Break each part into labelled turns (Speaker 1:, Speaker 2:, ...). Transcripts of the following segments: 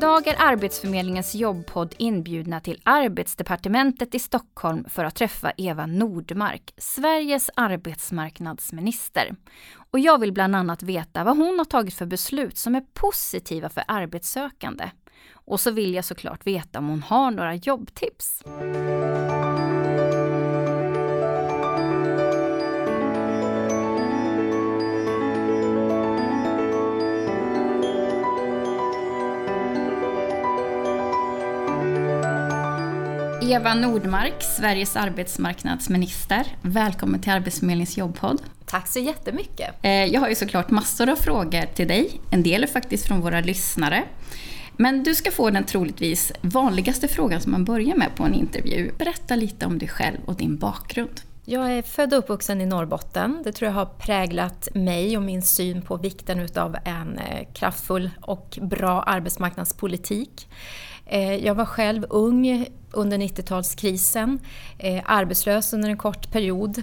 Speaker 1: Idag är Arbetsförmedlingens jobbpodd inbjudna till Arbetsdepartementet i Stockholm för att träffa Eva Nordmark, Sveriges arbetsmarknadsminister. Och jag vill bland annat veta vad hon har tagit för beslut som är positiva för arbetssökande. Och så vill jag såklart veta om hon har några jobbtips. Eva Nordmark, Sveriges arbetsmarknadsminister. Välkommen till Arbetsförmedlingens jobbpodd.
Speaker 2: Tack så jättemycket.
Speaker 1: Eh, jag har ju såklart massor av frågor till dig. En del är faktiskt från våra lyssnare. Men du ska få den troligtvis vanligaste frågan som man börjar med på en intervju. Berätta lite om dig själv och din bakgrund.
Speaker 2: Jag är född och uppvuxen i Norrbotten. Det tror jag har präglat mig och min syn på vikten utav en eh, kraftfull och bra arbetsmarknadspolitik. Eh, jag var själv ung under 90-talskrisen, eh, arbetslös under en kort period.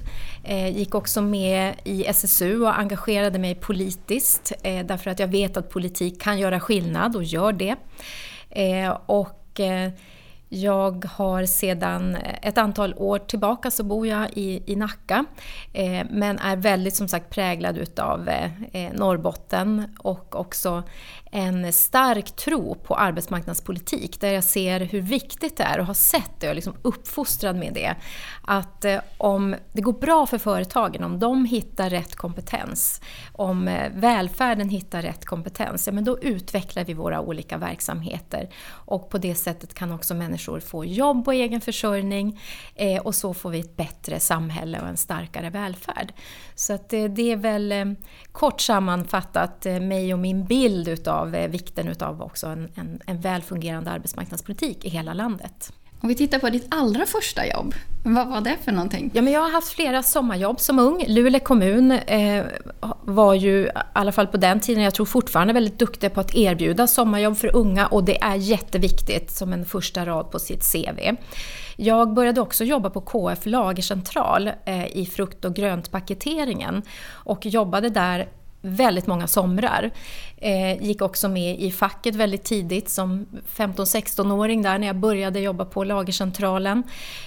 Speaker 2: Gick också med i SSU och engagerade mig politiskt därför att jag vet att politik kan göra skillnad och gör det. Och jag har sedan ett antal år tillbaka så bor jag i, i Nacka eh, men är väldigt som sagt präglad utav eh, Norrbotten och också en stark tro på arbetsmarknadspolitik där jag ser hur viktigt det är och har sett det och liksom uppfostrad med det. Att eh, om det går bra för företagen, om de hittar rätt kompetens, om eh, välfärden hittar rätt kompetens, ja men då utvecklar vi våra olika verksamheter. Och på det sättet kan också människor få jobb och egen försörjning eh, och så får vi ett bättre samhälle och en starkare välfärd. Så att det är väl kort sammanfattat mig och min bild utav av eh, vikten utav också en, en, en välfungerande arbetsmarknadspolitik i hela landet.
Speaker 1: Om vi tittar på ditt allra första jobb, vad var det för någonting?
Speaker 2: Ja, men jag har haft flera sommarjobb som ung. Luleå kommun eh, var ju, i alla fall på den tiden, jag tror fortfarande väldigt duktig på att erbjuda sommarjobb för unga och det är jätteviktigt som en första rad på sitt CV. Jag började också jobba på KF Lagercentral eh, i frukt och gröntpaketeringen och jobbade där väldigt många somrar. Eh, gick också med i facket väldigt tidigt som 15-16-åring där när jag började jobba på lagercentralen.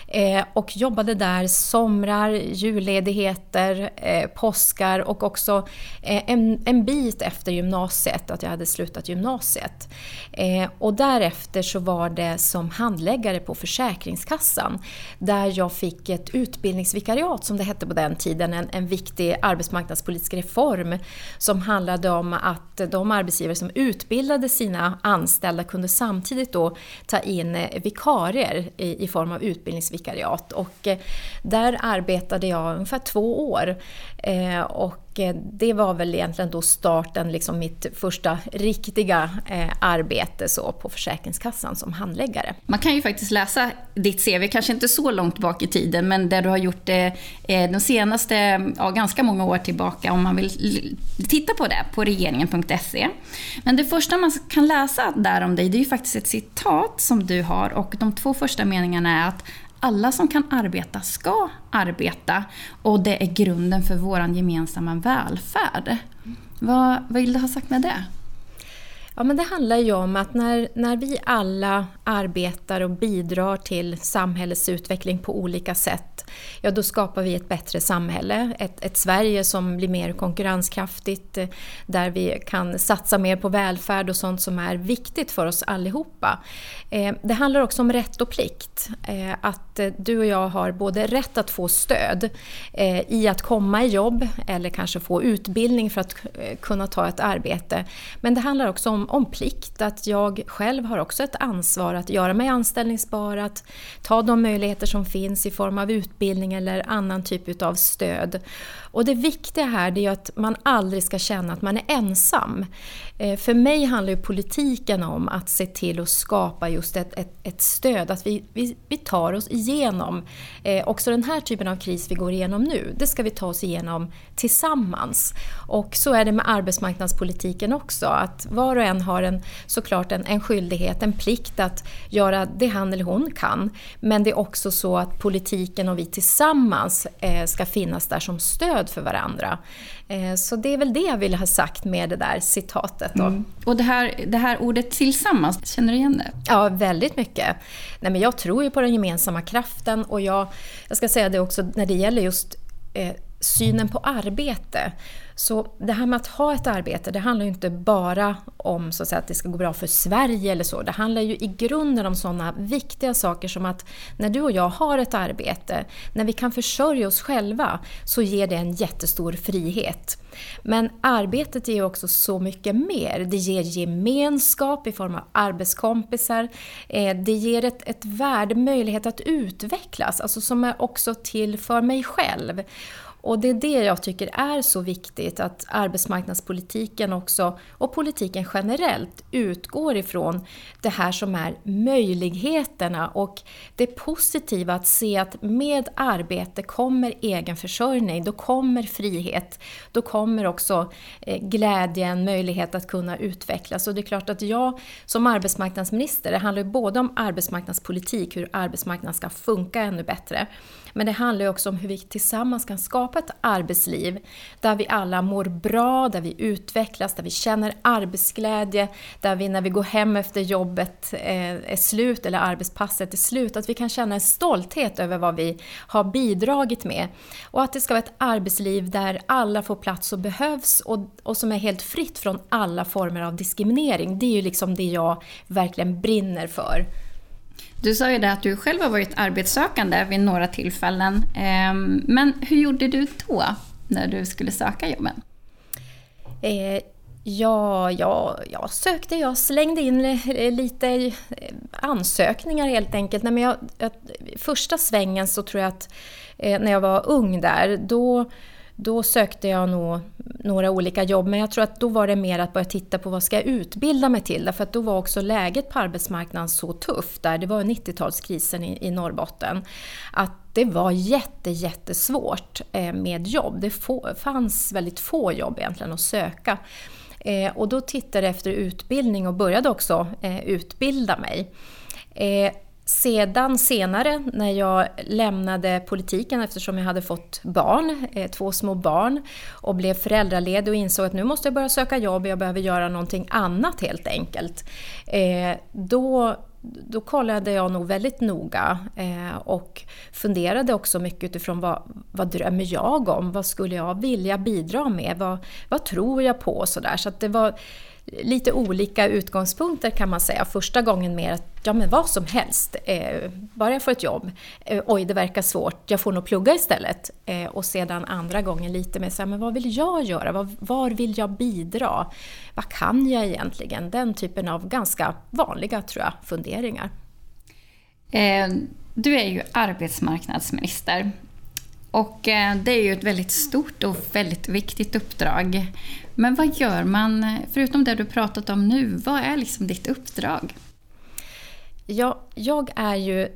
Speaker 2: Eh, och jobbade där somrar, julledigheter, eh, påskar och också eh, en, en bit efter gymnasiet, att jag hade slutat gymnasiet. Eh, och därefter så var det som handläggare på Försäkringskassan där jag fick ett utbildningsvikariat som det hette på den tiden, en, en viktig arbetsmarknadspolitisk reform som handlade om att de de arbetsgivare som utbildade sina anställda kunde samtidigt då ta in eh, vikarier i, i form av utbildningsvikariat. Och eh, där arbetade jag ungefär två år. Eh, och eh, det var väl egentligen då starten, liksom mitt första riktiga eh, arbete så på Försäkringskassan som handläggare.
Speaker 1: Man kan ju faktiskt läsa ditt CV, kanske inte så långt bak i tiden, men där du har gjort det eh, de senaste, ja, ganska många år tillbaka, om man vill titta på det, på regeringen.se. Men det första man kan läsa där om dig, det är ju faktiskt ett citat som du har och de två första meningarna är att alla som kan arbeta ska arbeta och det är grunden för vår gemensamma välfärd. Vad, vad vill du ha sagt med det?
Speaker 2: Ja, men det handlar ju om att när, när vi alla arbetar och bidrar till samhällets utveckling på olika sätt, ja då skapar vi ett bättre samhälle. Ett, ett Sverige som blir mer konkurrenskraftigt, eh, där vi kan satsa mer på välfärd och sånt som är viktigt för oss allihopa. Eh, det handlar också om rätt och plikt. Eh, att du och jag har både rätt att få stöd i att komma i jobb eller kanske få utbildning för att kunna ta ett arbete. Men det handlar också om, om plikt, att jag själv har också ett ansvar att göra mig anställningsbar, att ta de möjligheter som finns i form av utbildning eller annan typ av stöd. Och det viktiga här är att man aldrig ska känna att man är ensam. Eh, för mig handlar ju politiken om att se till att skapa just ett, ett, ett stöd, att vi, vi, vi, tar oss igenom eh, också den här typen av kris vi går igenom nu. Det ska vi ta oss igenom tillsammans. Och så är det med arbetsmarknadspolitiken också, att var och en har en, såklart en, en skyldighet, en plikt att göra det han eller hon kan. Men det är också så att politiken och vi tillsammans eh, ska finnas där som stöd för varandra. Eh, så det är väl det jag vill ha sagt med det där citatet. Mm.
Speaker 1: Och det här, det här ordet tillsammans, känner du igen det?
Speaker 2: Ja, väldigt mycket. Nej, men jag tror ju på den gemensamma kraften och jag, jag ska säga det också när det gäller just eh, synen på arbete. Så det här med att ha ett arbete, det handlar ju inte bara om så att, säga, att det ska gå bra för Sverige eller så. Det handlar ju i grunden om sådana viktiga saker som att när du och jag har ett arbete, när vi kan försörja oss själva, så ger det en jättestor frihet. Men arbetet ger också så mycket mer. Det ger gemenskap i form av arbetskompisar. Eh, det ger ett, ett värde, möjlighet att utvecklas, alltså som är också till för mig själv. Och det är det jag tycker är så viktigt, att arbetsmarknadspolitiken också, och politiken generellt, utgår ifrån det här som är möjligheterna och det positiva att se att med arbete kommer egen försörjning, då kommer frihet, då kommer också eh, glädjen, möjlighet att kunna utvecklas. Och det är klart att jag som arbetsmarknadsminister, det handlar ju både om arbetsmarknadspolitik, hur arbetsmarknaden ska funka ännu bättre, men det handlar också om hur vi tillsammans kan skapa ett arbetsliv där vi alla mår bra, där vi utvecklas, där vi känner arbetsglädje, där vi när vi går hem efter jobbet eh, är slut eller arbetspasset är slut, att vi kan känna en stolthet över vad vi har bidragit med. Och att det ska vara ett arbetsliv där alla får plats och behövs och, och som är helt fritt från alla former av diskriminering. Det är ju liksom det jag verkligen brinner för.
Speaker 1: Du sa ju det att du själv har varit arbetssökande vid några tillfällen. Ehm, men hur gjorde du då när du skulle söka jobben?
Speaker 2: Eh, ja, ja, jag sökte, jag slängde in eh, lite eh, ansökningar helt enkelt. Nej, men jag, första svängen så tror jag att eh, när jag var ung där, då då sökte jag nog några olika jobb, men jag tror att då var det mer att börja titta på vad ska jag utbilda mig till? Därför att då var också läget på arbetsmarknaden så tufft där, det var 90-talskrisen i, i Norrbotten, att det var jätte, jättesvårt eh, med jobb. Det få, fanns väldigt få jobb egentligen att söka. Eh, och då tittade jag efter utbildning och började också eh, utbilda mig. Sedan senare när jag lämnade politiken eftersom jag hade fått barn, eh, två små barn och blev föräldraledig och insåg att nu måste jag börja söka jobb, jag behöver göra någonting annat helt enkelt. Eh, då, då kollade jag nog väldigt noga eh, och funderade också mycket utifrån vad, vad drömmer jag om? Vad skulle jag vilja bidra med? Vad, vad tror jag på? Så, där. så det var lite olika utgångspunkter kan man säga. Första gången mer att ja men vad som helst, eh, bara jag får ett jobb. Eh, oj, det verkar svårt, jag får nog plugga istället. Eh, och sedan andra gången lite mer så här, men vad vill jag göra? Var, var vill jag bidra? Vad kan jag egentligen? Den typen av ganska vanliga, tror jag, funderingar.
Speaker 1: Eh, du är ju arbetsmarknadsminister. Och eh, det är ju ett väldigt stort och väldigt viktigt uppdrag. Men vad gör man, förutom det du pratat om nu, vad är liksom ditt uppdrag?
Speaker 2: Ja, jag är ju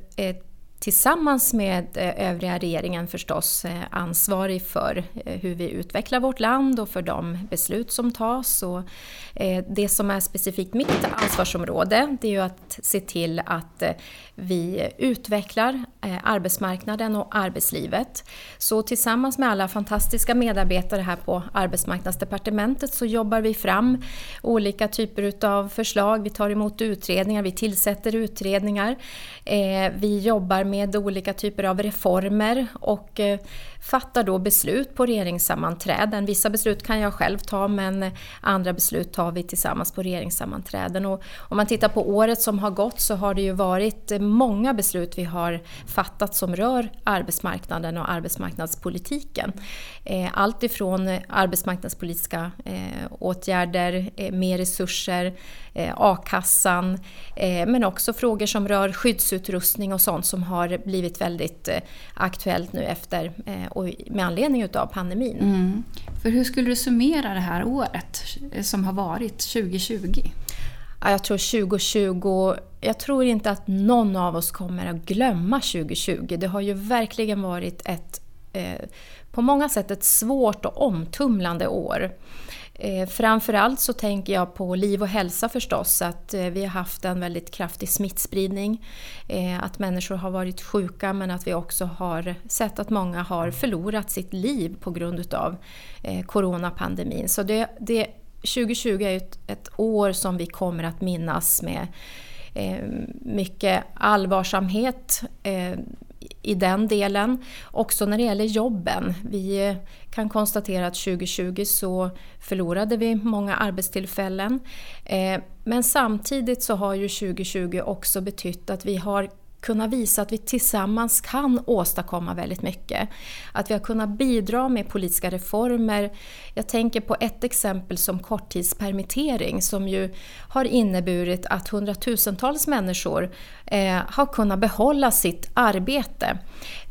Speaker 2: tillsammans med eh, övriga regeringen förstås eh, ansvarig för eh, hur vi utvecklar vårt land och för de beslut som tas. Och det som är specifikt mitt ansvarsområde det är ju att se till att vi utvecklar arbetsmarknaden och arbetslivet. Så tillsammans med alla fantastiska medarbetare här på Arbetsmarknadsdepartementet så jobbar vi fram olika typer av förslag. Vi tar emot utredningar, vi tillsätter utredningar. Vi jobbar med olika typer av reformer och eh, fattar då beslut på regeringssammanträden. Vissa beslut kan jag själv ta men andra beslut tar vi tillsammans på regeringssammanträden. Och om man tittar på året som har gått så har det ju varit många beslut vi har fattat som rör arbetsmarknaden och arbetsmarknadspolitiken. Eh, allt ifrån eh, arbetsmarknadspolitiska eh, åtgärder, mer resurser, a-kassan, men också frågor som rör skyddsutrustning och sånt som har blivit väldigt aktuellt nu efter och med anledning utav pandemin. Mm.
Speaker 1: För hur skulle du summera det här året som har varit, 2020?
Speaker 2: jag tror 2020, jag tror inte att någon av oss kommer att glömma 2020. Det har ju verkligen varit ett Eh, på många sätt ett svårt och omtumlande år. Eh, framförallt så tänker jag på liv och hälsa förstås, att eh, vi har haft en väldigt kraftig smittspridning. Eh, att människor har varit sjuka men att vi också har sett att många har förlorat sitt liv på grund utav eh, coronapandemin. Så det, det, 2020 är ett, ett år som vi kommer att minnas med eh, mycket allvarsamhet i den delen. Också när det gäller jobben. Vi kan konstatera att 2020 så förlorade vi många arbetstillfällen. Eh, men samtidigt så har ju 2020 också betytt att vi har kunna visa att vi tillsammans kan åstadkomma väldigt mycket. Att vi har kunnat bidra med politiska reformer. Jag tänker på ett exempel som korttidspermittering som ju har inneburit att hundratusentals människor eh, har kunnat behålla sitt arbete.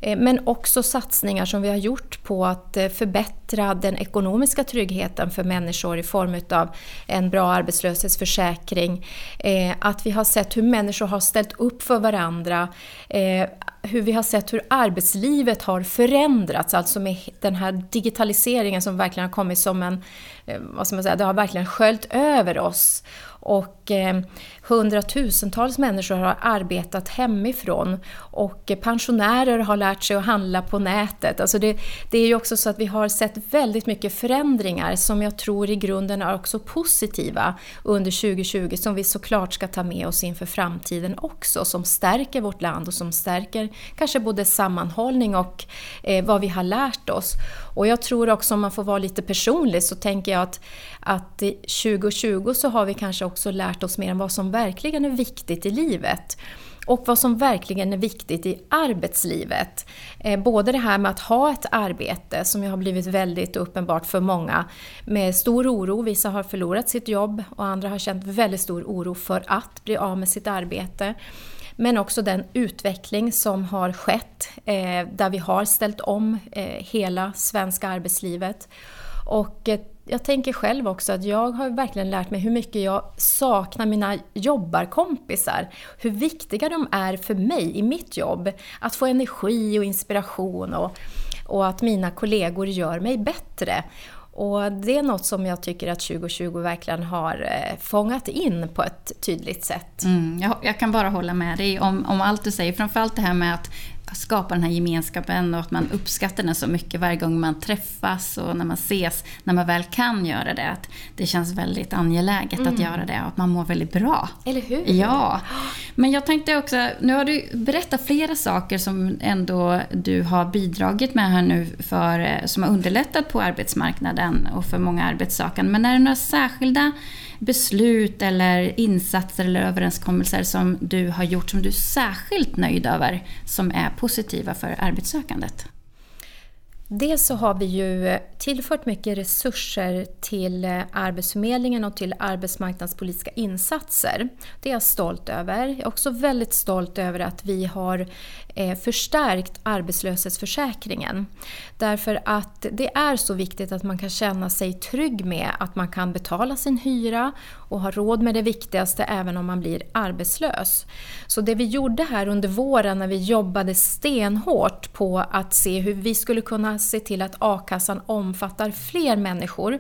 Speaker 2: Eh, men också satsningar som vi har gjort på att eh, förbättra den ekonomiska tryggheten för människor i form av en bra arbetslöshetsförsäkring. Eh, att vi har sett hur människor har ställt upp för varandra. Eh, hur vi har sett hur arbetslivet har förändrats, alltså med den här digitaliseringen som verkligen har kommit som en, eh, vad ska man säga, det har verkligen sköljt över oss. Och eh, hundratusentals människor har arbetat hemifrån och eh, pensionärer har lärt sig att handla på nätet. Alltså det, det är ju också så att vi har sett väldigt mycket förändringar som jag tror i grunden är också positiva under 2020 som vi såklart ska ta med oss inför framtiden också, som stärker vårt land och som stärker kanske både sammanhållning och eh, vad vi har lärt oss. Och jag tror också om man får vara lite personlig så tänker jag att, att 2020 så har vi kanske också lärt oss mer om vad som verkligen är viktigt i livet och vad som verkligen är viktigt i arbetslivet. Eh, både det här med att ha ett arbete, som ju har blivit väldigt uppenbart för många, med stor oro. Vissa har förlorat sitt jobb och andra har känt väldigt stor oro för att bli av med sitt arbete. Men också den utveckling som har skett, eh, där vi har ställt om eh, hela svenska arbetslivet. Och eh, jag tänker själv också att jag har verkligen lärt mig hur mycket jag saknar mina jobbarkompisar. Hur viktiga de är för mig i mitt jobb. Att få energi och inspiration och, och att mina kollegor gör mig bättre. Och det är något som jag tycker att 2020 verkligen har eh, fångat in på ett tydligt sätt.
Speaker 1: Mm, jag, jag, kan bara hålla med dig om, om allt du säger. Framförallt det här med att skapa den här gemenskapen och att man uppskattar den så mycket varje gång man träffas och när man ses, när man väl kan göra det. Att det känns väldigt angeläget mm. att göra det och att man mår väldigt bra.
Speaker 2: Eller hur?
Speaker 1: Ja. Men jag tänkte också, nu har du berättat flera saker som ändå du har bidragit med här nu för, som har underlättat på arbetsmarknaden och för många arbetssökande. Men är det några särskilda beslut eller insatser eller överenskommelser som du har gjort som du är särskilt nöjd över som är positiva för arbetssökandet?
Speaker 2: Dels så har vi ju tillfört mycket resurser till Arbetsförmedlingen och till arbetsmarknadspolitiska insatser. Det är jag stolt över. Jag är också väldigt stolt över att vi har eh, förstärkt arbetslöshetsförsäkringen. Därför att det är så viktigt att man kan känna sig trygg med att man kan betala sin hyra och ha råd med det viktigaste även om man blir arbetslös. Så det vi gjorde här under våren när vi jobbade stenhårt på att se hur vi skulle kunna se till att a-kassan omfattar fler människor.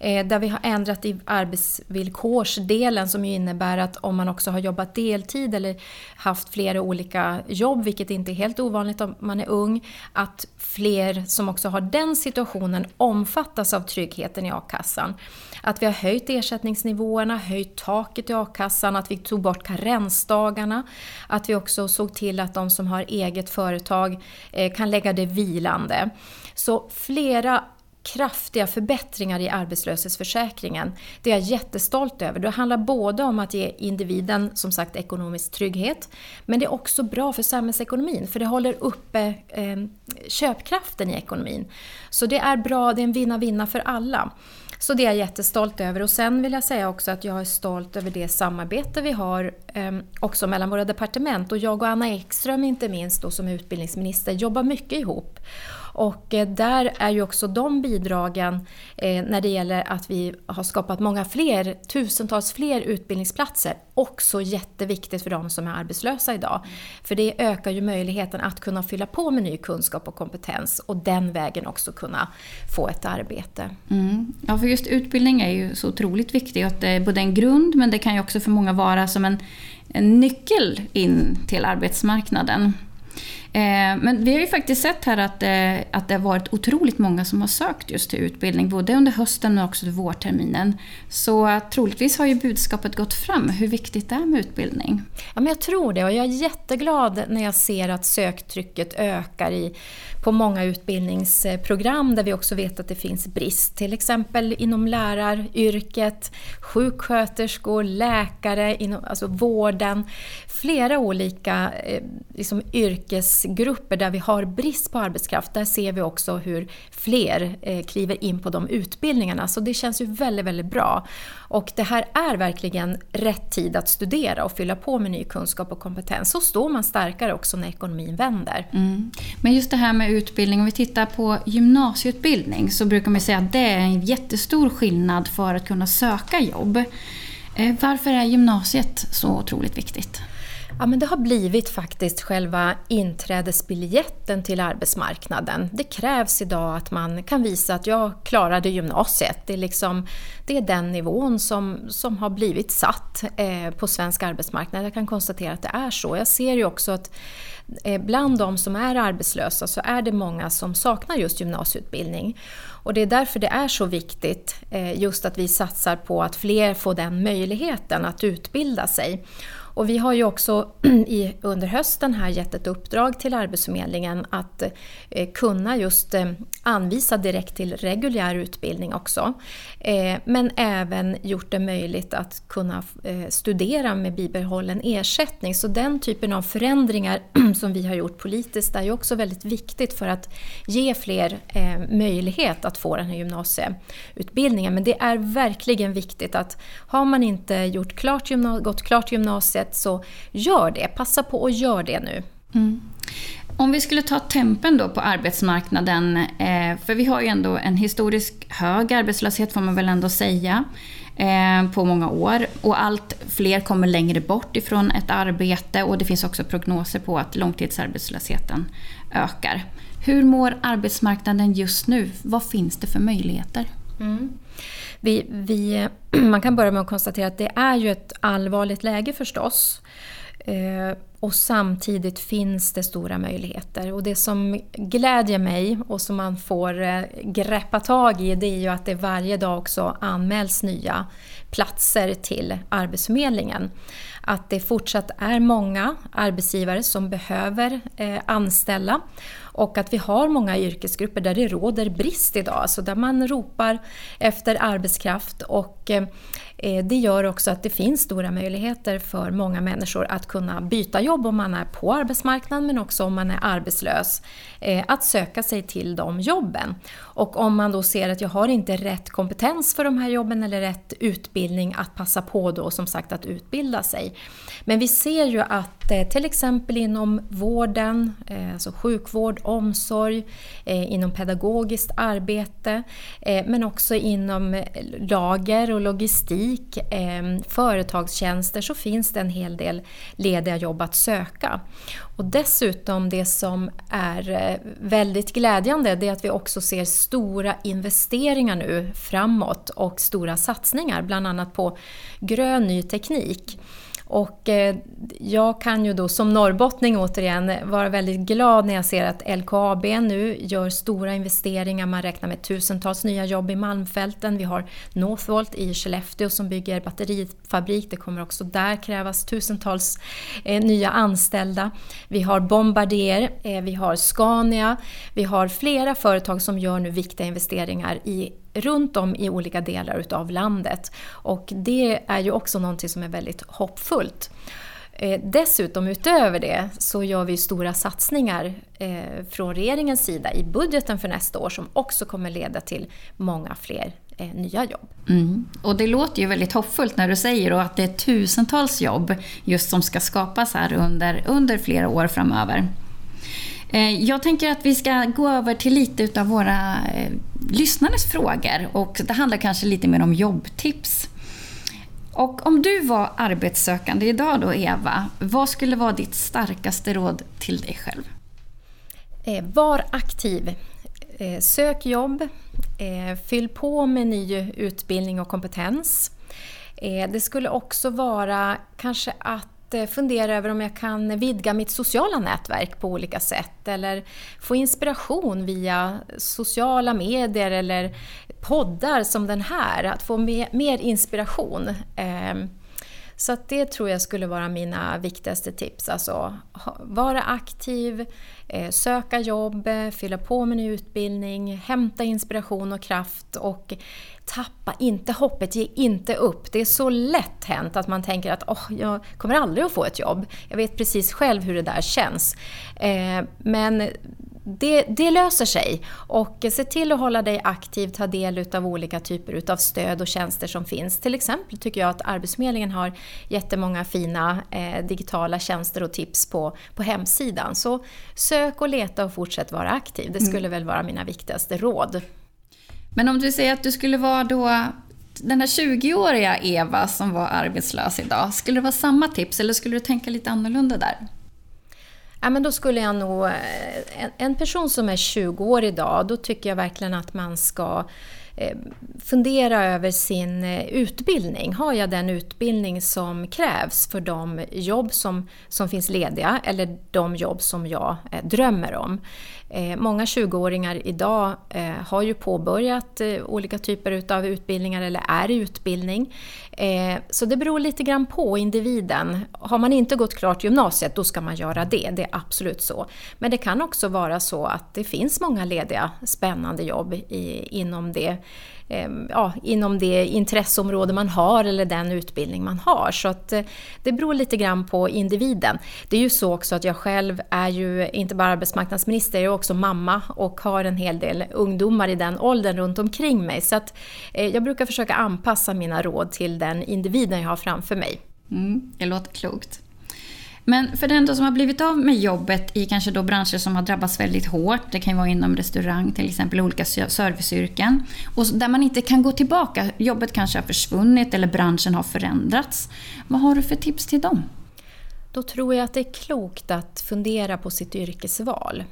Speaker 2: Eh, där vi har ändrat i arbetsvillkorsdelen som ju innebär att om man också har jobbat deltid eller haft flera olika jobb, vilket inte är helt ovanligt om man är ung, att fler som också har den situationen omfattas av tryggheten i a-kassan. Att vi har höjt ersättningsnivåerna, höjt taket i a-kassan, att vi tog bort karensdagarna, att vi också såg till att de som har eget företag eh, kan lägga det vilande. Så flera kraftiga förbättringar i arbetslöshetsförsäkringen. Det är jag jättestolt över. Det handlar både om att ge individen som sagt ekonomisk trygghet, men det är också bra för samhällsekonomin för det håller uppe eh, köpkraften i ekonomin. Så det är bra, det är en vinna-vinna för alla. Så det är jag jättestolt över. Och sen vill jag säga också att jag är stolt över det samarbete vi har eh, också mellan våra departement. Och jag och Anna Ekström inte minst då som utbildningsminister jobbar mycket ihop. Och eh, där är ju också de bidragen eh, när det gäller att vi har skapat många fler, tusentals fler utbildningsplatser också jätteviktigt för de som är arbetslösa idag. För det ökar ju möjligheten att kunna fylla på med ny kunskap och kompetens och den vägen också kunna få ett arbete.
Speaker 1: Mm. Ja, för just utbildning är ju så otroligt viktigt. Att det är både en grund men det kan ju också för många vara som en, en nyckel in till arbetsmarknaden. Eh, men vi har ju faktiskt sett här att, eh, att det har varit otroligt många som har sökt just till utbildning, både under hösten och också under vårterminen. Så troligtvis har ju budskapet gått fram hur viktigt det är med utbildning.
Speaker 2: Ja, men jag tror det och jag är jätteglad när jag ser att söktrycket ökar i, på många utbildningsprogram där vi också vet att det finns brist. Till exempel inom läraryrket, sjuksköterskor, läkare, inom, alltså vården. Flera olika eh, liksom, yrkesgrupper där vi har brist på arbetskraft. Där ser vi också hur fler eh, kliver in på de utbildningarna. Så det känns ju väldigt, väldigt bra. Och det här är verkligen rätt tid att studera och fylla på med ny kunskap och kompetens. Så står man starkare också när ekonomin vänder.
Speaker 1: Mm. Men just det här med utbildning, om vi tittar på gymnasieutbildning så brukar man säga att det är en jättestor skillnad för att kunna söka jobb. Eh, varför är gymnasiet så otroligt viktigt?
Speaker 2: Ja, men det har blivit faktiskt själva inträdesbiljetten till arbetsmarknaden. Det krävs idag att man kan visa att jag klarade gymnasiet. Det är, liksom, det är den nivån som, som har blivit satt eh, på svensk arbetsmarknad. Jag kan konstatera att det är så. Jag ser ju också att eh, bland de som är arbetslösa så är det många som saknar just gymnasieutbildning. Och det är därför det är så viktigt eh, just att vi satsar på att fler får den möjligheten att utbilda sig. Och vi har ju också i, under hösten här gett ett uppdrag till Arbetsförmedlingen att eh, kunna just eh, anvisa direkt till reguljär utbildning också. Eh, men även gjort det möjligt att kunna eh, studera med bibehållen ersättning. Så den typen av förändringar som vi har gjort politiskt är ju också väldigt viktigt för att ge fler eh, möjlighet att få den här gymnasieutbildningen. Men det är verkligen viktigt att har man inte gjort klart gått klart gymnasiet så gör det. Passa på att gör det nu.
Speaker 1: Mm. Om vi skulle ta tempen då på arbetsmarknaden, eh, för vi har ju ändå en historiskt hög arbetslöshet får man väl ändå säga, eh, på många år. Och allt fler kommer längre bort ifrån ett arbete och det finns också prognoser på att långtidsarbetslösheten ökar. Hur mår arbetsmarknaden just nu? Vad finns det för möjligheter? Mm.
Speaker 2: Vi, vi, man kan börja med att konstatera att det är ju ett allvarligt läge förstås. Eh, och samtidigt finns det stora möjligheter. Och det som glädjer mig och som man får eh, greppa tag i det är ju att det varje dag också anmäls nya platser till Arbetsförmedlingen. Att det fortsatt är många arbetsgivare som behöver eh, anställa och att vi har många yrkesgrupper där det råder brist idag, alltså där man ropar efter arbetskraft och eh, det gör också att det finns stora möjligheter för många människor att kunna byta jobb om man är på arbetsmarknaden men också om man är arbetslös. Eh, att söka sig till de jobben. Och om man då ser att jag har inte rätt kompetens för de här jobben eller rätt utbildning att passa på då som sagt att utbilda sig. Men vi ser ju att Eh, till exempel inom vården, eh, alltså sjukvård, omsorg, eh, inom pedagogiskt arbete men också inom lager och logistik företagstjänster så finns det en hel del lediga jobb att söka. Och dessutom det som är väldigt glädjande det är att vi också ser stora investeringar nu framåt och stora satsningar bland annat på grön ny teknik. Och eh, jag kan ju då som norrbottning återigen vara väldigt glad när jag ser att LKAB nu gör stora investeringar. Man räknar med tusentals nya jobb i Malmfälten. Vi har Northvolt i Skellefteå som bygger batterifabrik. Det kommer också där krävas tusentals eh, nya anställda. Vi har Bombardier, eh, vi har Scania. Vi har flera företag som gör nu viktiga investeringar i runt om i olika delar utav landet. Och det är ju också någonting som är väldigt hoppfullt. Eh, dessutom utöver det så gör vi stora satsningar eh, från regeringens sida i budgeten för nästa år som också kommer leda till många fler eh, nya jobb.
Speaker 1: Mm. Och det låter ju väldigt hoppfullt när du säger att det är tusentals jobb just som ska skapas här under, under flera år framöver. Eh, jag tänker att vi ska gå över till lite av våra eh, lyssnares frågor och det handlar kanske lite mer om jobbtips. Och om du var arbetssökande idag då, Eva, vad skulle vara ditt starkaste råd till dig själv?
Speaker 2: Eh, var aktiv. Sök jobb. Fyll på med ny utbildning och kompetens. Det skulle också vara kanske att Eh, fundera över om jag kan vidga mitt sociala nätverk på olika sätt eller få inspiration via sociala medier eller poddar som den här, att få mer inspiration. Ehm, så att det tror jag skulle vara mina viktigaste tips. Alltså vara aktiv, eh, söka jobb, fylla på med ny utbildning, hämta inspiration och kraft och tappa inte hoppet, ge inte upp. Det är så lätt hänt att man tänker att oh, jag kommer aldrig att få ett jobb. Jag vet precis själv hur det där känns. Eh, men det, det, löser sig. Och se till att hålla dig aktiv, ta del av olika typer av stöd och tjänster som finns. Till exempel tycker jag att Arbetsförmedlingen har jättemånga fina eh, digitala tjänster och tips på, på hemsidan. Så sök och leta och fortsätt vara aktiv. Det skulle mm. väl vara mina viktigaste råd.
Speaker 1: Men om du säger att du skulle vara då den här 20-åriga Eva som var arbetslös idag, skulle det vara samma tips eller skulle du tänka lite annorlunda där?
Speaker 2: Ja, men då skulle jag nog... Eh, en, person som är 20 år idag, då tycker jag verkligen att man ska eh, fundera över sin eh, utbildning. Har jag den utbildning som krävs för de jobb som, som finns lediga eller de jobb som jag drömmer om? Eh, många 20-åringar idag eh, har ju påbörjat eh, olika typer av utbildningar eller är i utbildning. Så det beror lite grann på individen. Har man inte gått klart gymnasiet, då ska man göra det. Det är absolut så. Men det kan också vara så att det finns många lediga spännande jobb i, inom det Eh, ja, inom det intresseområde man har eller den utbildning man har. Så att eh, det beror lite grann på individen. Det är ju så också att jag själv är ju inte bara arbetsmarknadsminister, jag är också mamma och har en hel del ungdomar i den åldern runt omkring mig. Så att eh, jag brukar försöka anpassa mina råd till den individen jag har framför mig.
Speaker 1: Mm, det låter klokt. Men för den som har blivit av med jobbet i kanske då branscher som har drabbats väldigt hårt, det kan ju vara inom restaurang till exempel, olika serviceyrken, och där man inte kan gå tillbaka, jobbet kanske har försvunnit eller branschen har förändrats. Vad har du för tips till dem?
Speaker 2: Då tror jag att det är klokt att fundera på sitt yrkesval.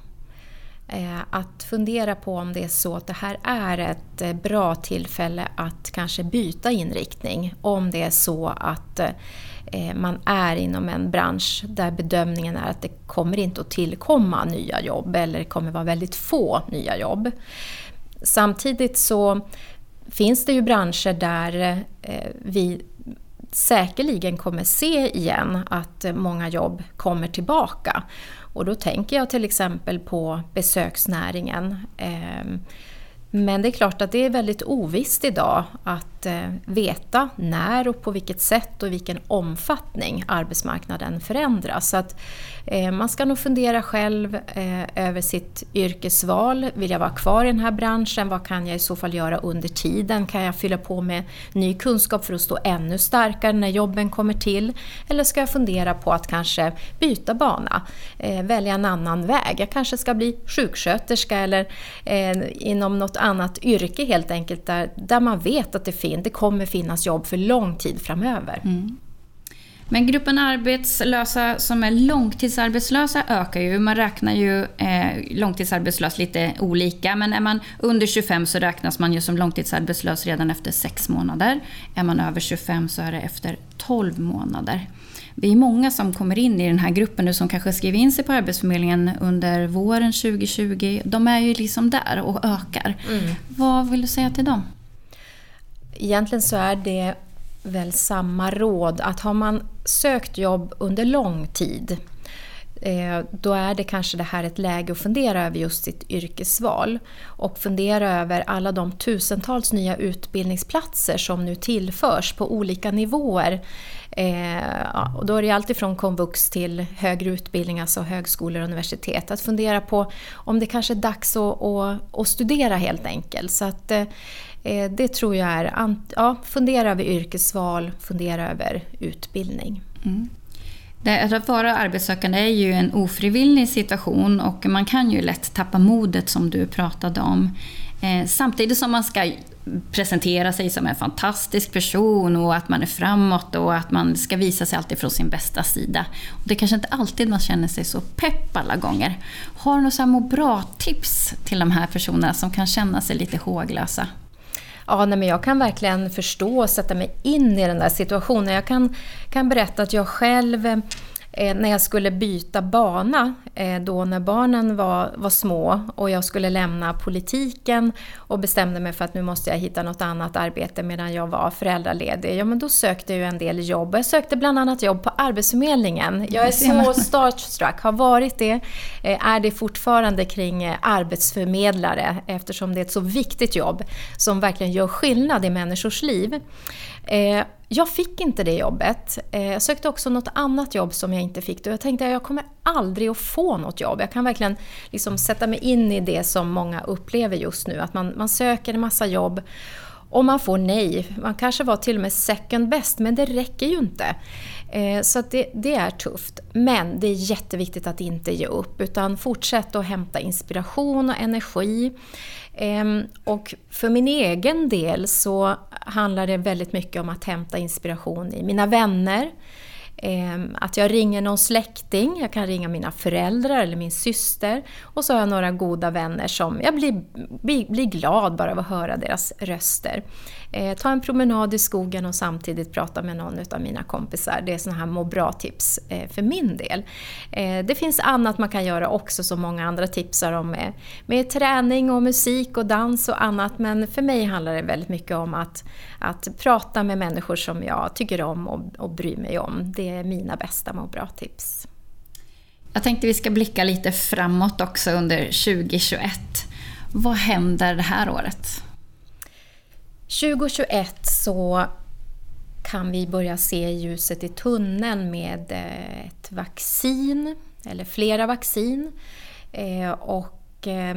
Speaker 2: Eh, att fundera på om det är så att det här är ett eh, bra tillfälle att kanske byta inriktning. Om det är så att eh, Eh, man är inom en bransch där bedömningen är att det kommer inte att tillkomma nya jobb eller det kommer vara väldigt få nya jobb. Samtidigt så finns det ju branscher där eh, vi säkerligen kommer se igen att många jobb kommer tillbaka. Och då tänker jag till exempel på besöksnäringen. Ehm, men det är klart att det är väldigt ovisst idag att Eh, veta när och på vilket sätt och i vilken omfattning arbetsmarknaden förändras. Så att eh, man ska nog fundera själv eh, över sitt yrkesval. Vill jag vara kvar i den här branschen? Vad kan jag i så fall göra under tiden? Kan jag fylla på med ny kunskap för att stå ännu starkare när jobben kommer till? Eller ska jag fundera på att kanske byta bana? Välja en annan väg? Jag kanske ska bli sjuksköterska eller inom något annat yrke helt enkelt där, där man vet att det, finns fin det kommer finnas jobb för lång tid framöver. Mm.
Speaker 1: Men gruppen arbetslösa som är långtidsarbetslösa ökar ju. Man räknar ju eh, långtidsarbetslös lite olika, men är man under 25 så räknas man ju som långtidsarbetslös redan efter 6 månader. Är man över 25 så är det efter 12 månader. Vi är många som kommer in i den här gruppen nu som kanske skriver in sig på Arbetsförmedlingen under våren 2020. De är ju liksom där och ökar. Mm. Vad vill du säga till dem?
Speaker 2: Egentligen så är det väl samma råd att har man sökt jobb under lång tid eh, då är det kanske det här ett läge att fundera över just sitt yrkesval och fundera över alla de tusentals nya utbildningsplatser som nu tillförs på olika nivåer. Eh, och då är det alltifrån komvux till högre utbildning, alltså högskolor och universitet. Att fundera på om det kanske är dags att, att, att studera helt enkelt. Så att, eh, Eh, det tror jag är, ja, fundera över yrkesval, fundera över utbildning. Mm.
Speaker 1: Det, att vara arbetssökande är ju en ofrivillig situation och man kan ju lätt tappa modet som du pratade om. Eh, samtidigt som man ska presentera sig som en fantastisk person och att man är framåt och att man ska visa sig alltid från sin bästa sida. Och det är kanske inte alltid man känner sig så pepp alla gånger. Har du några må bra-tips till de här personerna som kan känna sig lite håglösa?
Speaker 2: Ja, nej, men jag kan verkligen förstå och sätta mig in i den där situationen. Jag kan, kan berätta att jag själv eh, Eh, när jag skulle byta bana, eh, då när barnen var, var små och jag skulle lämna politiken och bestämde mig för att nu måste jag hitta något annat arbete medan jag var föräldraledig. Ja, men då sökte jag en del jobb. Jag sökte bland annat jobb på Arbetsförmedlingen. Jag är så starstruck, har varit det, eh, är det fortfarande kring arbetsförmedlare eftersom det är ett så viktigt jobb som verkligen gör skillnad i människors liv. Eh, jag fick inte det jobbet. Eh, jag sökte också något annat jobb som jag inte fick. Och jag tänkte att jag kommer aldrig att få något jobb. Jag kan verkligen liksom sätta mig in i det som många upplever just nu. Att man, man söker en massa jobb och man får nej. Man kanske var till och med second best, men det räcker ju inte. Eh, så det, det, är tufft. Men det är jätteviktigt att inte ge upp, utan fortsätta att hämta inspiration och energi. Ehm, och för min egen del så handlar det väldigt mycket om att hämta inspiration i mina vänner, Ehm, att jag ringer någon släkting, jag kan ringa mina föräldrar eller min syster och så har jag några goda vänner som jag blir, blir, blir glad bara av att höra deras röster. Eh, ta en promenad i skogen och samtidigt prata med någon av mina kompisar. Det är sådana här må bra-tips eh, för min del. Eh, det finns annat man kan göra också som många andra tipsar om med, med träning och musik och dans och annat. Men för mig handlar det väldigt mycket om att, att prata med människor som jag tycker om och, och bryr mig om. Det är mina bästa må bra-tips.
Speaker 1: Jag tänkte vi ska blicka lite framåt också under 2021. Vad händer det här året?
Speaker 2: 2021 så kan vi börja se ljuset i tunneln med eh, ett vaccin, eller flera vaccin. Eh, och eh,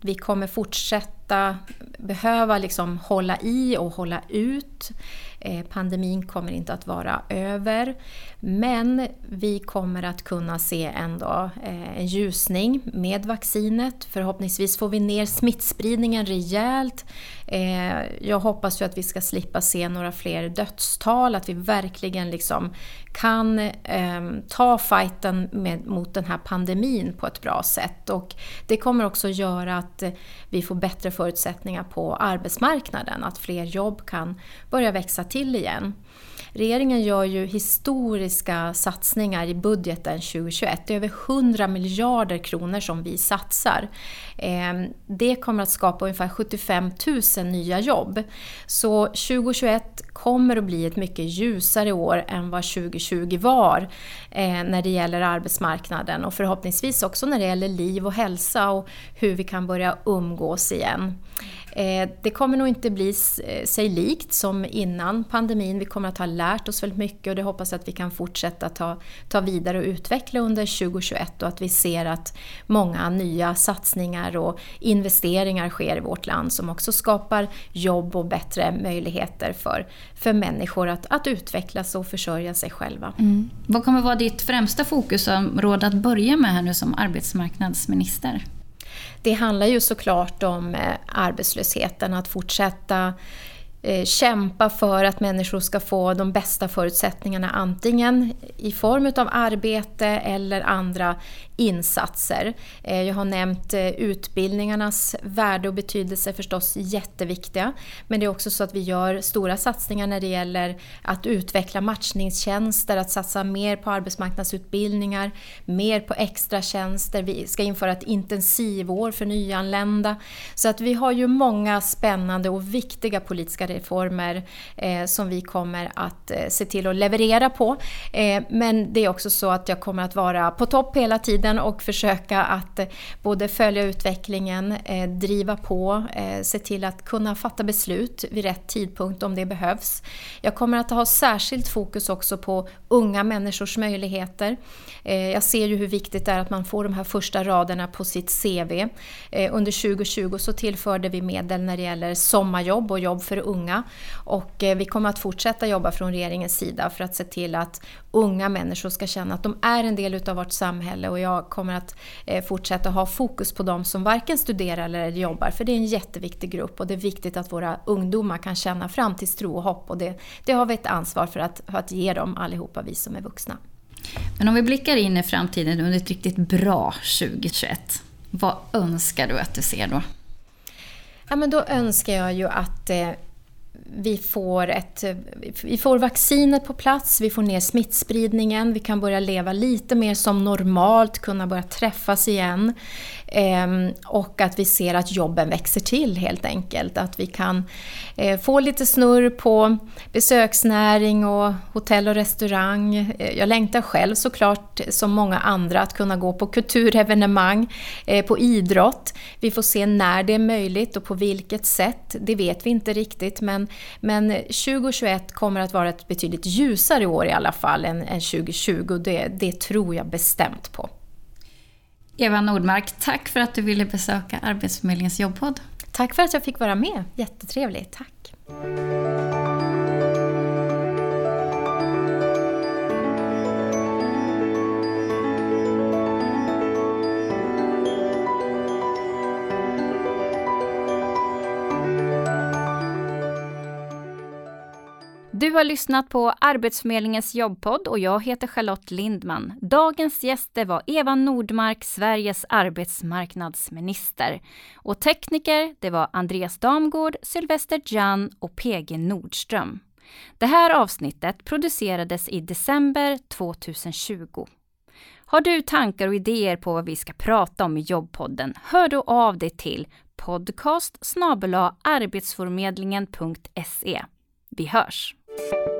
Speaker 2: vi kommer fortsätta behöva liksom hålla i och hålla ut. Pandemin kommer inte att vara över. Men vi kommer att kunna se ändå en ljusning med vaccinet. Förhoppningsvis får vi ner smittspridningen rejält. Eh, jag hoppas ju att vi ska slippa se några fler dödstal, att vi verkligen liksom kan eh, ta fighten med, mot den här pandemin på ett bra sätt. Och det kommer också göra att eh, vi får bättre förutsättningar på arbetsmarknaden, att fler jobb kan börja växa till igen. Regeringen gör ju historiska satsningar i budgeten 2021. Det är över 100 miljarder kronor som vi satsar. Ehm, det kommer att skapa ungefär 75 000 nya jobb. Så 2021 kommer att bli ett mycket ljusare år än vad 2020 var eh, när det gäller arbetsmarknaden och förhoppningsvis också när det gäller liv och hälsa och hur vi kan börja umgås igen. Eh, det kommer nog inte bli eh, sig likt som innan pandemin. Vi kommer att ha lärt oss väldigt mycket och det hoppas jag att vi kan fortsätta ta, ta vidare och utveckla under 2021 och att vi ser att många nya satsningar och investeringar sker i vårt land som också skapar jobb och bättre möjligheter för, för människor att, att utvecklas och försörja sig själva. Mm.
Speaker 1: Vad kommer vara ditt främsta fokusområde att börja med här nu som arbetsmarknadsminister?
Speaker 2: Det handlar ju såklart om eh, arbetslösheten, att fortsätta Eh, kämpa för att människor ska få de bästa förutsättningarna antingen i form av arbete eller andra insatser. Eh, jag har nämnt eh, utbildningarnas värde och betydelse förstås jätteviktiga. Men det är också så att vi gör stora satsningar när det gäller att utveckla matchningstjänster, att satsa mer på arbetsmarknadsutbildningar, mer på extratjänster. Vi ska införa ett intensivår för nyanlända. Så att vi har ju många spännande och viktiga politiska reformer eh, som vi kommer att eh, se till att leverera på. Eh, men det är också så att jag kommer att vara på topp hela tiden och försöka att eh, både följa utvecklingen, eh, driva på, eh, se till att kunna fatta beslut vid rätt tidpunkt om det behövs. Jag kommer att ha särskilt fokus också på unga människors möjligheter. Eh, jag ser ju hur viktigt det är att man får de här första raderna på sitt CV. Eh, under 2020 så tillförde vi medel när det gäller sommarjobb och jobb för unga unga. Och eh, vi kommer att fortsätta jobba från regeringens sida för att se till att unga människor ska känna att de är en del utav vårt samhälle och jag kommer att eh, fortsätta ha fokus på de som varken studerar eller jobbar för det är en jätteviktig grupp och det är viktigt att våra ungdomar kan känna framtidstro och hopp och det, det har vi ett ansvar för att, för att ge dem allihopa, vi som är vuxna.
Speaker 1: Men om vi blickar in i framtiden under ett riktigt bra 2021, vad önskar du att du ser då?
Speaker 2: Ja, men då önskar jag ju att eh, vi får, ett, vi får vaccinet på plats, vi får ner smittspridningen, vi kan börja leva lite mer som normalt, kunna börja träffas igen. Ehm, och att vi ser att jobben växer till helt enkelt. Att vi kan eh, få lite snurr på besöksnäring och hotell och restaurang. Eh, jag längtar själv såklart, som många andra, att kunna gå på kulturevenemang, eh, på idrott. Vi får se när det är möjligt och på vilket sätt, det vet vi inte riktigt. Men, men 2021 kommer att vara ett betydligt ljusare år i alla fall än, än 2020. Det, det tror jag bestämt på.
Speaker 1: Eva Nordmark, tack för att du ville besöka Arbetsförmedlingens jobbpodd.
Speaker 2: Tack för att jag fick vara med. Jättetrevligt. Tack.
Speaker 1: Har lyssnat på Arbetsförmedlingens jobbpodd och jag heter Charlotte Lindman. Dagens gäster var Eva Nordmark, Sveriges arbetsmarknadsminister. Och tekniker, det var Andreas Damgård, Sylvester Jan och PG Nordström. Det här avsnittet producerades i december 2020. Har du tankar och idéer på vad vi ska prata om i jobbpodden, hör då av dig till podcast arbetsförmedlingen.se. Vi hörs! you